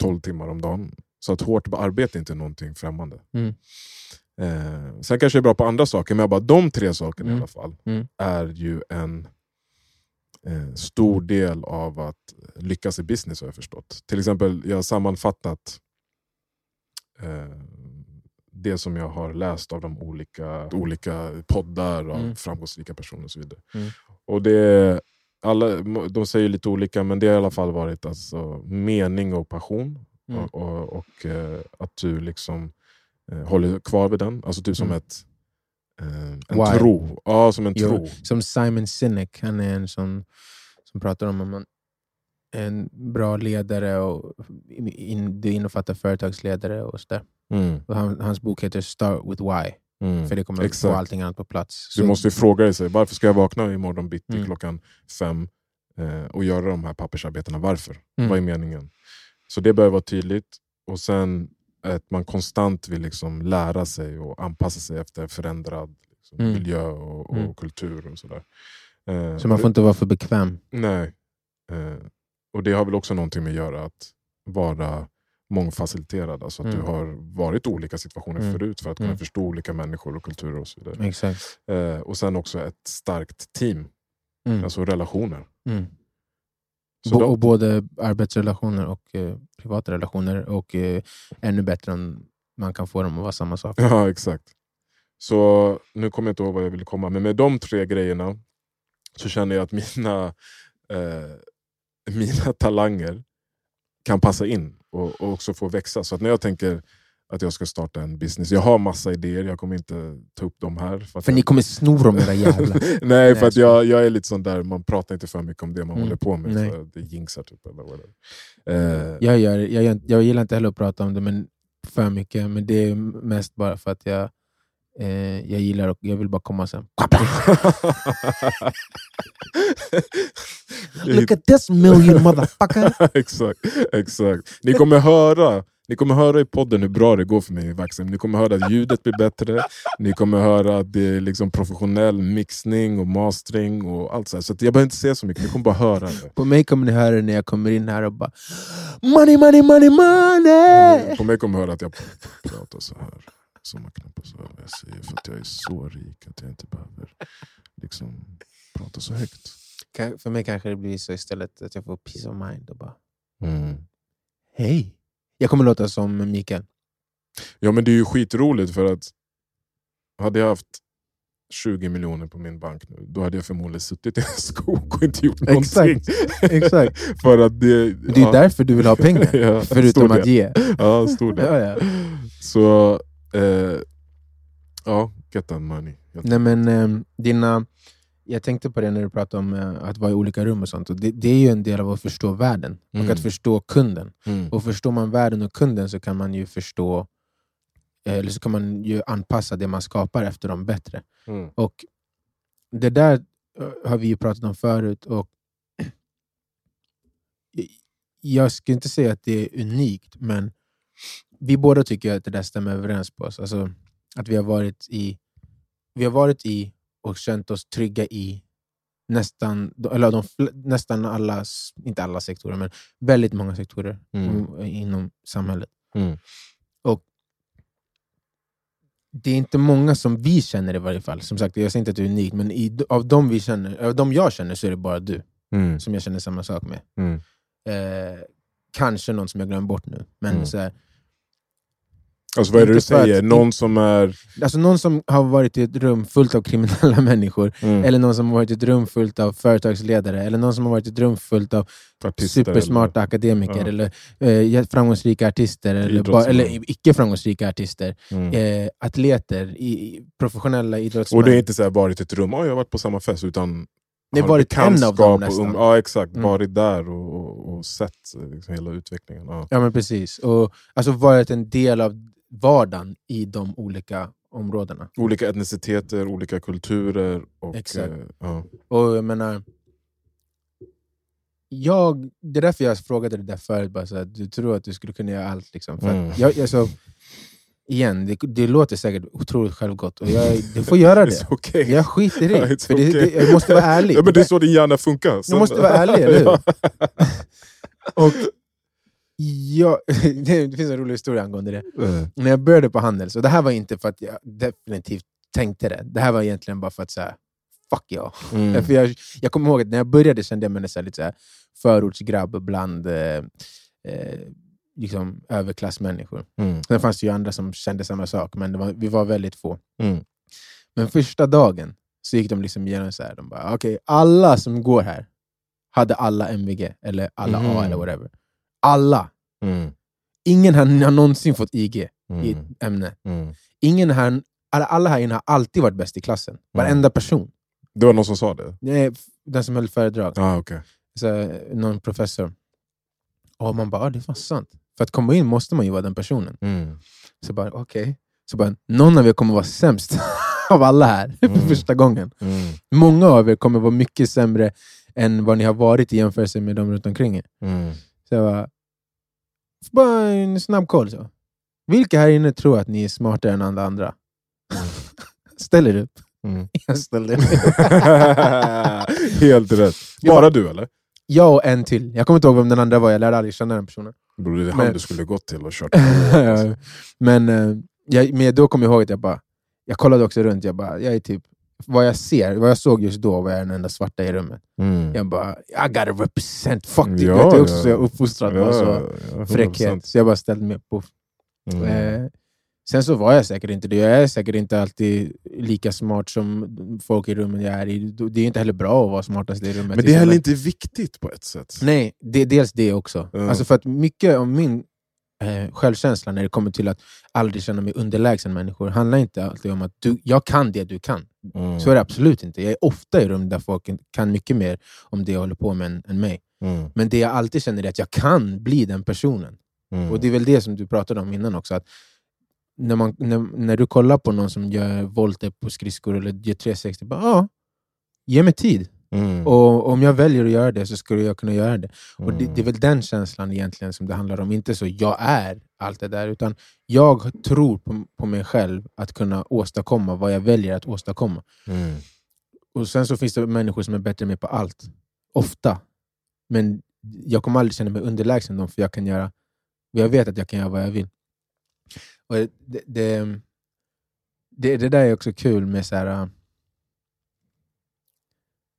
12 timmar om dagen. Så att hårt arbete är inte någonting främmande. Mm. Eh, sen kanske jag är bra på andra saker, men jag bara, de tre sakerna i Mm. alla fall Mm. är ju en eh, stor del av att lyckas i business har jag förstått. Till exempel, jag har sammanfattat eh, det som jag har läst av de olika, olika poddar av Mm. framgångsrika personer och så vidare. Mm. Och det, alla, de säger lite olika, men det har i alla fall varit alltså, mening och passion. Mm. Och, och, och eh, att du liksom håller kvar vid den. Alltså typ som Mm. ett, eh, en Why? tro. Ja, som en Jo, tro. Som Simon Sinek, han är en sån som pratar om att man en bra ledare och in, det innefattar företagsledare och sådär. Mm, Och han, hans bok heter Start with Why, mm. för det kommer att få Exakt. allting annat på plats. Du Så- måste ju fråga dig, sig, varför ska jag vakna imorgon bitti Mm. klockan fem eh, och göra de här pappersarbetena? Varför? Mm. Vad är meningen? Så det behöver vara tydligt. Och sen att man konstant vill liksom lära sig och anpassa sig efter förändrad liksom, Mm. miljö och, och Mm. kultur. och sådär. Eh, så man får inte vara för bekväm. Nej. Eh, och det har väl också någonting med att göra att vara mångfaciliterad. Alltså att Mm. du har varit i olika situationer Mm. förut för att kunna Mm. förstå olika människor och kulturer och så vidare. Exakt. Eh, och sen också ett starkt team, Mm. alltså relationer. Så de- och både arbetsrelationer och eh, privata relationer. Och eh, ännu bättre om man kan få dem att vara samma sak. Ja, exakt. Så nu kommer jag inte ihåg vad jag ville komma, men med de tre grejerna så känner jag att mina, eh, <laughs> mina talanger kan passa in och, och också få växa. Så att när jag tänker att jag ska starta en business, jag har massa idéer, jag kommer inte ta upp dem här. För, För ni kommer sno dem era <laughs> jävlar. Nej, för att jag, jag är lite sån där, man pratar inte för mycket om det man Mm. håller på med, Nej. för det jinxar typ. Eller whatever. Eh, Jag, gör, jag, gör, jag gillar inte heller att prata om det men för mycket, men det är mest bara för att jag, eh, jag gillar och jag vill bara komma sen. <laughs> Look at this million motherfucker! <laughs> exakt, exakt. Ni kommer höra ni kommer höra i podden hur bra det går för mig i Vaxhem. Ni kommer höra att ljudet blir bättre, ni kommer höra att det är liksom professionell mixning och mastering och allt så här. Så att jag behöver inte säga så mycket, ni kommer bara höra det. På mig kommer ni höra det när jag kommer in här och bara Money, money, money, money! På mig kommer höra att jag pratar så här. Som man knappar så här vad jag säger. För att jag är så rik att jag inte behöver liksom prata så högt. För mig kanske det blir så istället att jag får peace of mind och bara Mm. Hej! Jag kommer låta som Mikael. Ja men det är ju skitroligt för att hade jag haft 20 miljoner på min bank nu, då hade jag förmodligen suttit i en <laughs> skog och inte gjort någonting. Exakt. Exakt. <laughs> för att det, det är ja, därför du vill ha pengar. <laughs> Ja, Förutom att ge. Ja, stor del. Ja, ja. Så, eh, ja, get that money. Nej, men, ehm, dina, jag tänkte på det när du pratade om eh, att vara i olika rum och sånt. Och det, det är ju en del av att förstå världen Mm. och att förstå kunden. Mm. Och förstår man världen och kunden så kan man ju förstå eh, eller så kan man ju anpassa det man skapar efter dem bättre. Mm. Och Det där eh, har vi ju pratat om förut. Och <clears throat> jag skulle inte säga att det är unikt, men vi båda tycker att det där stämmer överens på oss. Alltså, att vi har varit i vi har varit i och känt oss trygga i nästan, eller de, nästan alla, inte alla sektorer, men väldigt många sektorer Mm. inom samhället. Mm. Och det är inte många som vi känner i varje fall. Som sagt, jag säger inte att det är unikt, men i, av, de vi känner, av de jag känner så är det bara du Mm. som jag känner samma sak med. Mm. Eh, kanske någon som jag glömmer bort nu. Men Mm. så här, Alltså vad är det du för att- säger? Någon som är... alltså någon som har varit i ett rum fullt av kriminella <laughs> människor, Mm, eller någon som har varit i ett rum fullt av företagsledare, eller någon som har varit i ett rum fullt av artister supersmarta akademiker, Ja. eller eh, framgångsrika artister, eller, bara, eller icke framgångsrika artister. Eller, mm. Eh, atleter, i, professionella idrottsmän. Och det är inte så här varit ett rum, oh, jag har varit på samma fest, utan Det har varit en av dem och nästan. um- Ja exakt, Mm. varit där och, och, och sett liksom, hela utvecklingen. Ja. Ja men precis. Och alltså varit en del av vardagen i de olika områdena. Olika etniciteter, olika kulturer. Och, Exakt. eh, ja. Och jag menar, jag, det är därför jag frågade dig där förut, bara så att du tror att du skulle kunna göra allt. Liksom. För Mm. jag, alltså, igen, det, det låter säkert otroligt självgott, och jag, du får göra <laughs> det. okay. Jag skiter i. <laughs> It's för det, okay. det, jag måste vara ärlig. Ja, men det är så din hjärna funkar. Jag måste vara ärlig, eller hur? <laughs> Och jag, <laughs> det, finns en rolig historia angående det. Eh, när jag började på Handels, och det här var inte för att jag definitivt tänkte det, det här var egentligen bara för att säga fuck ja. Mm. <laughs> För jag, jag kommer ihåg att när jag började kände jag mig här, lite så här, förortsgrabb bland eh, eh, liksom, överklassmänniskor. Mm. Sen fanns det ju andra som kände samma sak, men var, vi var väldigt få. Mm. Men första dagen så gick de liksom igenom så här, de bara, okej, alla som går här hade alla MVG, eller alla A Mhm. eller whatever. Alla! Mm. Ingen har, har någonsin fått IG i Mm. ett ämne. Mm. Ingen här, alla, alla här inne har alltid varit bäst i klassen. Varenda person. Det var någon som sa det? Är den som höll föredrag, Ah, okay. så, någon professor. Och man bara, ah, det är fan sant. För att komma in måste man ju vara den personen. mm. Så bara, okej. Så bara, någon av er kommer vara sämst <laughs> av alla här för Mm. första gången. Mm. Många av er kommer vara mycket sämre än vad ni har varit i jämförelse med de runt omkring er. Mm. Så jag bara, bara en snabb koll. Så. Vilka här inne tror att ni är smartare än alla andra? <laughs> Ställer upp. Mm. <laughs> Jag ställde upp. <laughs> Helt rätt. Bara du eller? Jag och en till. Jag kommer inte ihåg vem den andra var, jag lärde aldrig känna den personen. Bror, det är han Men- du skulle gått till och kört alltså. men, eh, jag, men då kom jag ihåg att jag bara, jag kollade också runt, jag bara, jag är typ, vad jag ser, vad jag såg just då var jag den enda svarta i rummet. Mm. Jag bara, I gotta represent, fuck it! Ja, jag är också ja. så jag är uppfostrad med så ja, fräckhet. Så jag bara ställde mig upp. Mm. eh, sen så var jag säkert inte det. Jag är säkert inte alltid lika smart som folk i rummen jag är i. Det är inte heller bra att vara smartast i rummet. Men det är heller inte viktigt på ett sätt. Nej, det, dels det också. Ja. Alltså för att mycket av min eh, självkänsla när det kommer till att aldrig känna mig underlägsen människor handlar inte alltid om att du, jag kan det du kan. Mm. Så är det absolut inte. Jag är ofta i rum där folk kan mycket mer om det jag håller på med än, än mig. Mm. Men det jag alltid känner är att jag kan bli den personen. Mm. Och det är väl det som du pratade om innan också. Att när, man, när, när du kollar på någon som gör volter på skridskor eller gör 360, bara, ja, ge mig tid. Mm. Och om jag väljer att göra det så skulle jag kunna göra det. Och det, Mm. det är väl den känslan egentligen som det handlar om. Inte så jag är allt det där, utan jag tror på, på mig själv att kunna åstadkomma vad jag väljer att åstadkomma. Mm. Och Sen så finns det människor som är bättre med på allt. Ofta. Men jag kommer aldrig känna mig underlägsen dem, för jag kan göra jag vet att jag kan göra vad jag vill. Och det, det, det, det där är också kul med så här, äh,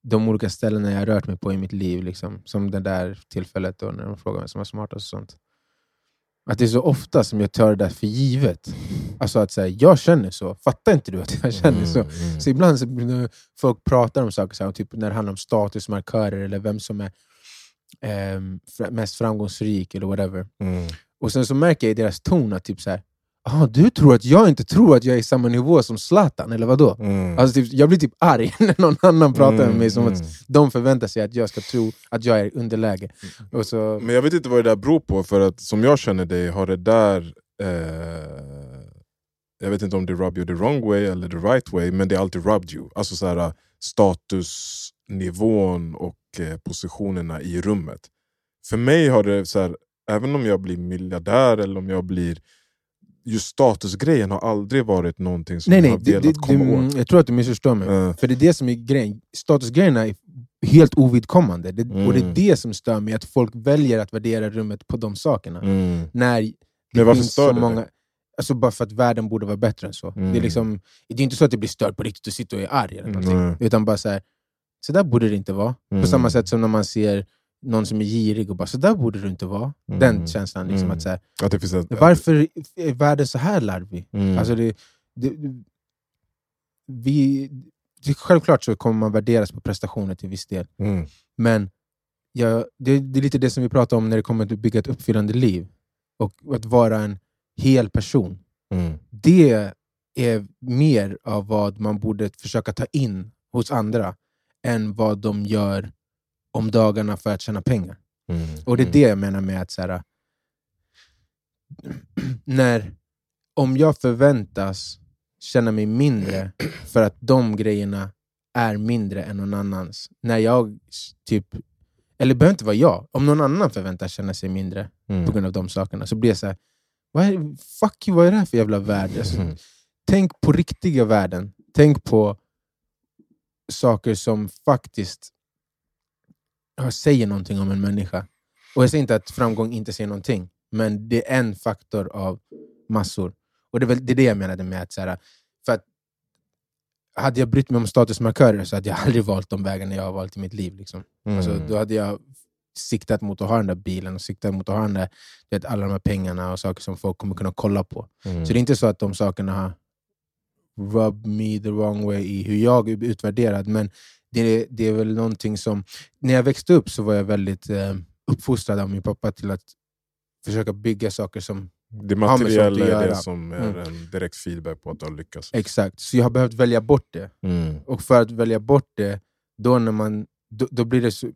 de olika ställena jag har rört mig på i mitt liv. Liksom. Som det där tillfället då, när de frågar vem som är smartast och sånt. Att det är så ofta som jag tar det där för givet. Alltså att säga, jag känner så. Fattar inte du att jag känner så? Mm. Mm. Så ibland så, när folk pratar om saker, så här, typ när det handlar om statusmarkörer eller vem som är fra- mest framgångsrik eller whatever. Mm. Och sen så märker jag i deras ton att typ så här, ah, du tror att jag inte tror att jag är i samma nivå som Zlatan, eller vadå? Mm. Alltså typ, jag blir typ arg <laughs> när någon annan pratar med Mm, mig som mm. att de förväntar sig att jag ska tro att jag är i underläge. Och så, Men jag vet inte vad det där beror på, för att som jag känner dig har det där... Eh, jag vet inte om det rub you the wrong way eller the right way, men det har alltid rubbed you. Alltså så här, statusnivån och eh, positionerna i rummet. För mig har det, så här, även om jag blir miljardär eller om jag blir... Just statusgrejen har aldrig varit någonting som nej, jag nej, har det, velat det, komma det, åt. jag tror att du missförstår mig. Eh, För det är det som är grejen. Statusgrejerna är helt ovidkommande. Det, Och det är Mm. det som stör mig, att folk väljer att värdera rummet på de sakerna. mm. När det Men varför finns stör så det många... dig? Alltså bara för att världen borde vara bättre än så. Det, är Mm. liksom, det är inte så att det blir stört på riktigt och sitter och är arg, eller någonting. Utan bara så här, så där borde det inte vara. På Mm. samma sätt som när man ser någon som är girig och bara så där borde du inte vara. Mm. Den känslan. Liksom, Mm. att så här, Att det finns ett, varför är världen så här larvig? Mm. Alltså det, det, vi, det, självklart så kommer man värderas på prestationer till viss del. mm. Men jag, det, det är lite det som vi pratar om när det kommer till att bygga ett uppfyllande liv. Och att vara en hel person. Mm. Det är mer av vad man borde försöka ta in hos andra än vad de gör om dagarna för att tjäna pengar. Mm. Och det är Mm. det jag menar med att så här, <clears throat> när, om jag förväntas känna mig mindre för att de grejerna är mindre än någon annans. När jag typ, eller det behöver inte vara jag, om någon annan förväntas känna sig mindre Mm. på grund av de sakerna så blir jag så här, vad är, fuck you, vad är det här för jävla värld? Alltså, Mm. Tänk på riktiga värden. Tänk på saker som faktiskt säger någonting om en människa. Och Jag säger inte att framgång inte säger någonting, men det är en faktor av massor. Och Det är, väl, det, är det jag menade med att, så här, för att hade jag brytt mig om statusmarkörer så hade jag <laughs> aldrig valt de vägarna jag har valt i mitt liv. Liksom. Mm. Alltså, då hade jag siktat mot att ha den där bilen och siktat mot att ha den där, vet, alla de här pengarna och saker som folk kommer kunna kolla på. Mm. Så det är inte så att de sakerna har rubbed me the wrong way i hur jag är utvärderad, men det, det är väl någonting som... När jag växte upp så var jag väldigt eh, uppfostrad av min pappa till att försöka bygga saker som... Det materiella är det som är Mm. en direkt feedback på att du har lyckats. Exakt. Så jag har behövt välja bort det. Mm. Och för att välja bort det, då, när man, då, då blir det så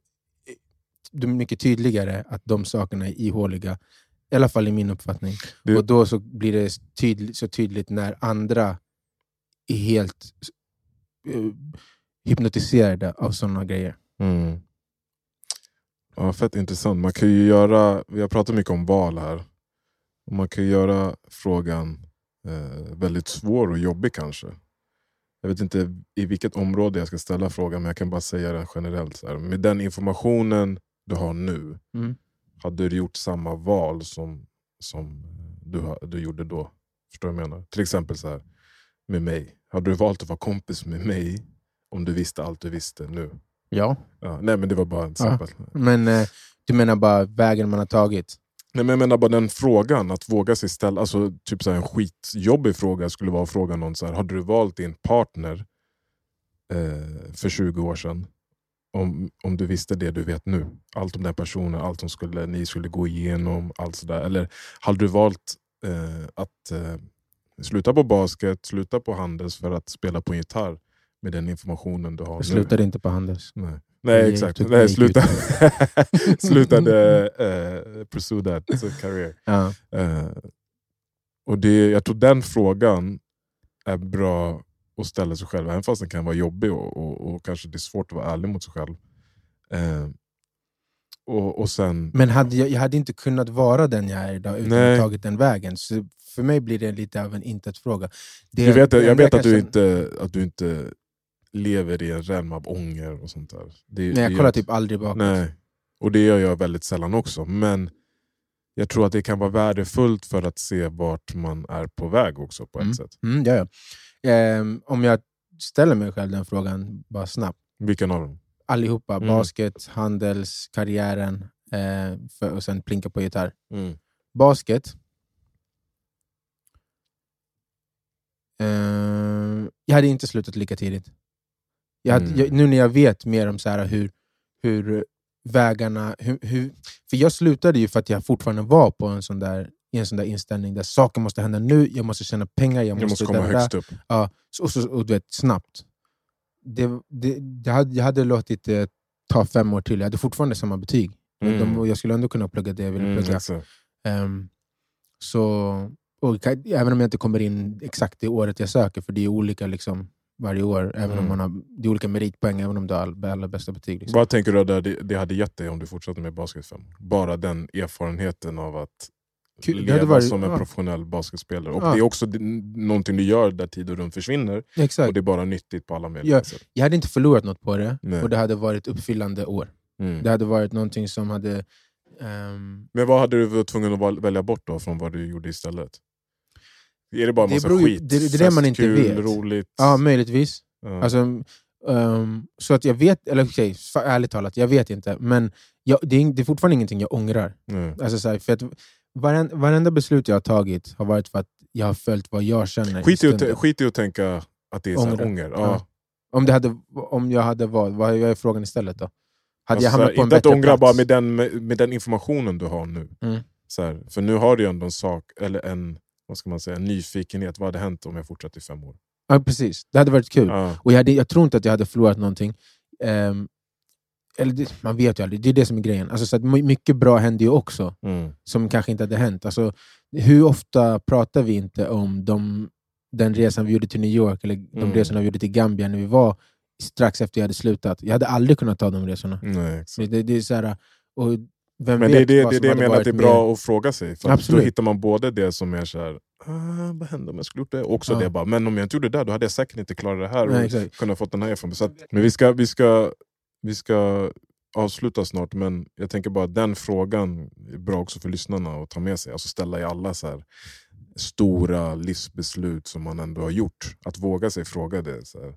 det mycket tydligare att de sakerna är ihåliga. I alla fall i min uppfattning. Det- Och då så blir det tydligt, så tydligt när andra är helt eh, hypnotiserade av sådana grejer. Mm. Ja, fett intressant. Man kan ju göra, vi har pratat mycket om val här. Man kan ju göra frågan eh, väldigt svår och jobbig kanske. Jag vet inte i vilket område jag ska ställa frågan, men jag kan bara säga det generellt. Så här. Med den informationen du har nu, Mm. hade du gjort samma val som, som du, du gjorde då? Förstår du vad jag menar? Till exempel så här, med mig. Hade du valt att vara kompis med mig om du visste allt du visste nu? Ja. Ja, nej men det var bara ett Ja. exempel. Men eh, du menar bara vägen man har tagit? Nej, men jag menar bara den frågan, att våga sig ställa, alltså typ så här, en skitjobbig fråga skulle vara att fråga någon så här, hade du valt din partner eh, för 20 år sedan? Om, om du visste det du vet nu. Allt om den personen, allt som skulle, ni skulle gå igenom, allt sådär. Eller hade du valt eh, att eh, sluta på basket, sluta på Handels för att spela på gitarr med den informationen du har Jag nu? slutade inte på Handels. Nej, Jag Nej exakt. jag Nej, sluta. ut. <laughs> slutade uh, <laughs> pursue that a career. Ja. Eh, och det, jag tror den frågan är bra att ställa sig själv, även fast den kan vara jobbig och, och, och kanske det är svårt att vara ärlig mot sig själv. Eh, och, och sen... Men hade jag, jag hade inte kunnat vara den jag är idag utan Nej. att tagit den vägen. Så för mig blir det lite av en intet-fråga. Det- Du vet, det jag vet att du, inte, att du inte lever i en rem av ånger och sånt där. Det, Nej, jag kollar inte- typ aldrig bakåt. Nej, och det gör jag väldigt sällan också. Men jag tror att det kan vara värdefullt för att se vart man är på väg också på ett Mm. sätt. Mm, ja, ja. Ehm, om jag ställer mig själv den frågan bara snabbt. Vilken av dem? Allihopa, Mm. basket, handels, karriären eh, för, och sen plinka på gitarr. Mm. Basket. Ehm, jag hade inte slutat lika tidigt. Jag Mm. jag, nu när jag vet mer om så här hur, hur vägarna... Hur, hur, för jag slutade ju för att jag fortfarande var på en sån där, i en sån där inställning där saker måste hända nu, jag måste tjäna pengar, jag måste... Jag måste komma där, högst upp. Ja, och, så, och du vet, snabbt. Det, det, det hade, jag hade låtit det ta fem år till. Jag hade fortfarande samma betyg. Mm. De, jag skulle ändå kunna plugga det jag ville Mm, plugga. exakt. Ehm, så, och, även om jag inte kommer in exakt det året jag söker, för det är olika liksom, varje år. Även om Mm. man har, det är olika meritpoäng, även om du har all, allra bästa betyg. Liksom. Vad tänker du att det, det hade gett dig om du fortsatte med basket fem? Bara den erfarenheten av att Kul, leva varit- som en ja. professionell basketspelare. Och Ja. det är också någonting du gör där tid och rum försvinner. Exakt. Och det är bara nyttigt på alla möjliga sätt. Jag hade inte förlorat något på det, Nej. och det hade varit uppfyllande år. Mm. Det hade varit någonting som hade... ehm, Men vad hade du varit tvungen att välja bort då från vad du gjorde istället? Är det bara en Det massa beror skit? det- det är det man inte kul, vet. roligt? ja, möjligtvis. Ja. Alltså, Um, så att jag vet, eller okej, okay, ärligt talat, jag vet inte. Men jag, det, är, det är fortfarande ingenting jag ångrar. Mm. Alltså, så här, för att varenda, varenda beslut jag har tagit har varit för att jag har följt vad jag känner. Skit i, att, skit i att tänka att det är ånger. ånger. Ja. Ja. Om, det hade, om jag hade valt, vad är frågan istället då? Hade jag alltså, hamnat på en inte att bättre ångra plats? bara med den, med, med den informationen du har nu. Mm. Så här, för nu har du ju ändå en sak, eller en, vad ska man säga, en nyfikenhet. Vad hade hänt om jag fortsatt i fem år? Ja, precis. Det hade varit kul. Ja. Och jag, hade, jag tror inte att jag hade förlorat någonting. Ehm, eller det, man vet ju aldrig, det är det som är grejen. Alltså, så att my- mycket bra händer ju också, Mm. som kanske inte hade hänt. Alltså, hur ofta pratar vi inte om de, den resan vi gjorde till New York, eller de Mm. resorna vi gjorde till Gambia när vi var strax efter jag hade slutat? Jag hade aldrig kunnat ta de resorna. Nej. Det, det är så här, och vem Men det är det, det, det jag menar, att det är bra mer- att fråga sig. För att då Absolut. hittar man både det som är så här, ah, vad hände om jag skulle gjort det? Och också Ja. det bara, men om jag inte gjorde det där, då hade jag säkert inte klarat det här. Nej, och exakt. kunnat fått den här erfarenheten. Att, men vi ska, vi, ska, vi ska avsluta snart, men jag tänker bara att den frågan är bra också för lyssnarna att ta med sig. Alltså ställa i alla så här stora livsbeslut som man ändå har gjort. Att våga sig fråga det. Så här,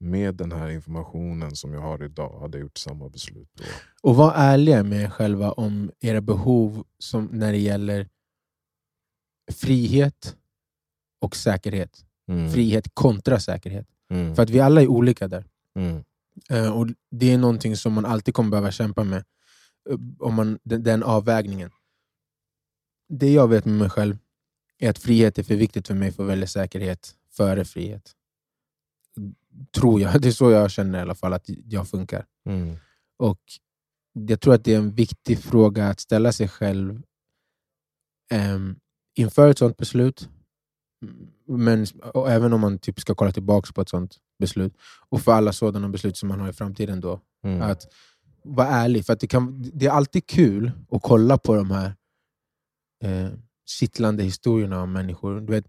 med den här informationen som jag har idag, hade jag gjort samma beslut då? Och var ärliga med er själva om era behov som när det gäller frihet och säkerhet. Mm. Frihet kontra säkerhet. Mm. För att vi alla är olika där. Mm. Eh, och Det är någonting som man alltid kommer behöva kämpa med. eh, Om man, den, den avvägningen. Det jag vet med mig själv är att frihet är för viktigt för mig för att välja säkerhet före frihet. Tror jag. <laughs> Det är så jag känner i alla fall att jag funkar. Mm. Och jag tror att det är en viktig fråga att ställa sig själv um, inför ett sånt beslut. Men och även om man typ ska kolla tillbaka på ett sånt beslut. Och för alla sådana beslut som man har i framtiden. då. Mm. Att vara ärlig. För det, kan, det är alltid kul att kolla på de här eh, kittlande historierna om människor. Du vet,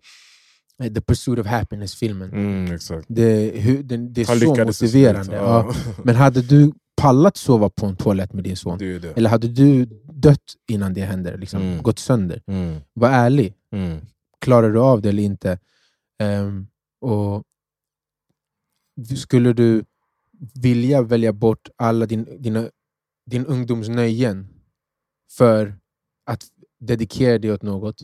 The Pursuit of Happiness-filmen. Mm. Det, hur, det, det är Han så motiverande. Ja. Men hade du pallat sova på en toalett med din son? Det det. Eller hade du dött innan det händer? Liksom, Mm. Gått sönder? Mm. Var ärlig. Mm. Klarar du av det eller inte? Ehm, och Skulle du vilja välja bort alla din, dina, din ungdoms nöjen för att dedikera dig åt något?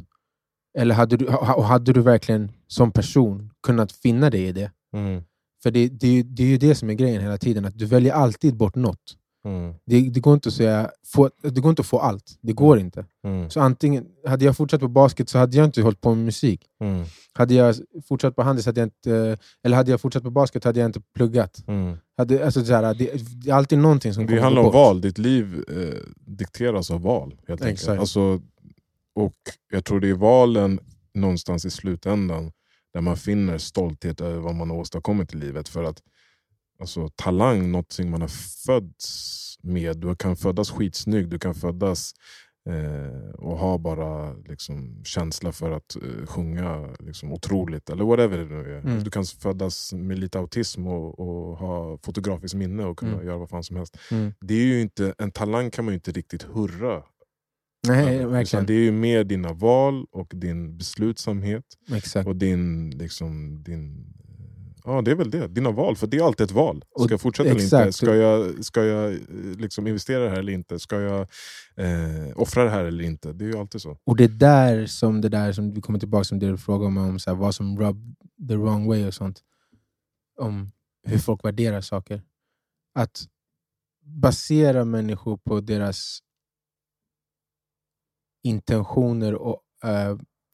Eller hade du, och hade du verkligen som person kunnat finna dig i det? Mm. För det, det, är ju- det är ju det som är grejen hela tiden, att du väljer alltid bort något. Mm. Det, det, går inte att säga, få, det går inte att få allt. Det går inte. Mm. Så antingen, hade jag fortsatt på basket så hade jag inte hållit på med musik. Mm. Hade jag fortsatt på handels hade jag inte, eller hade jag fortsatt på basket hade jag inte pluggat. Mm. Hade, alltså, så här, det, det är alltid någonting som Det handlar om bort. val, ditt liv eh, dikteras av val. Helt. Exakt. Alltså, och jag tror det är valen någonstans i slutändan där man finner stolthet över vad man har åstadkommit i livet. För att alltså, talang, någonting man har fötts med. Du kan födas skitsnygg, du kan födas eh, och ha bara liksom, känsla för att eh, sjunga liksom, otroligt, eller whatever det nu är. Mm. Du kan födas med lite autism och, och ha fotografiskt minne och kunna Mm. göra vad fan som helst. Mm. Det är ju inte, en talang kan man ju inte riktigt hurra Nej, verkligen. Det är ju mer dina val och din beslutsamhet Exakt. och din... Liksom, din Ja, det är väl det. Dina val, för det är alltid ett val. Ska jag fortsätta eller inte? Ska jag, ska jag eh, liksom investera det här eller inte? Ska jag eh, offra det här eller inte? Det är ju alltid så. Och det är där som det där som vi kommer tillbaka till det du frågade om, om så här, vad som rub the wrong way och sånt. Om hur folk värderar saker. Att basera människor på deras intentioner och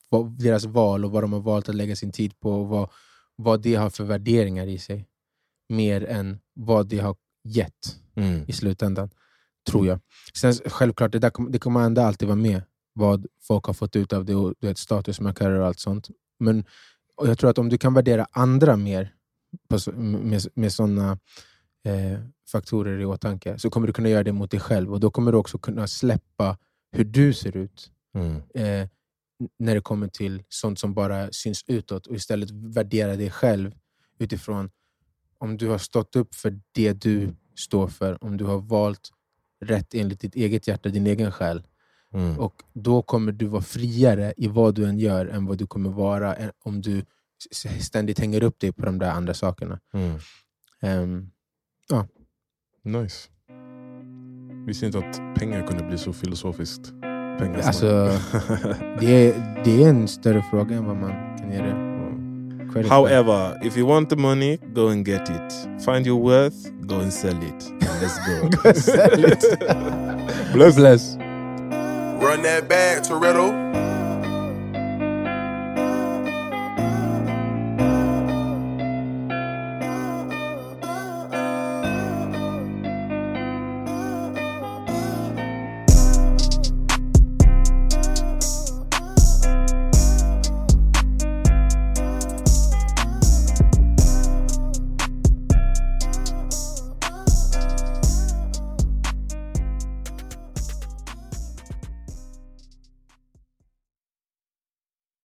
vad, deras val och vad de har valt att lägga sin tid på och vad, vad det har för värderingar i sig. Mer än vad det har gett Mm. i slutändan. Tror jag. Sen självklart, det, där kommer, det kommer ändå alltid vara med. Vad folk har fått ut av det, och vet, statusmarkörer och allt sånt. Men och jag tror att om du kan värdera andra mer på, med, med sådana eh, faktorer i åtanke så kommer du kunna göra det mot dig själv. Och då kommer du också kunna släppa hur du ser ut Mm. eh, när det kommer till sånt som bara syns utåt och istället värdera dig själv utifrån om du har stått upp för det du står för, om du har valt rätt enligt ditt eget hjärta, din egen själ. Mm. Och då kommer du vara friare i vad du än gör än vad du kommer vara än- om du ständigt hänger upp dig på de där andra sakerna. Mm. Ehm, Nice. Visste inte att pengar kunde bli så filosofiskt. Pengar er Alltså, det, är, det är en större fråga än vad man kan ge det credit för. However, if you want the money, go and get it. Find your worth, go and sell it. And let's go. <laughs> Go sell it. <laughs> Bless. Bless. Run that bag, Toretto.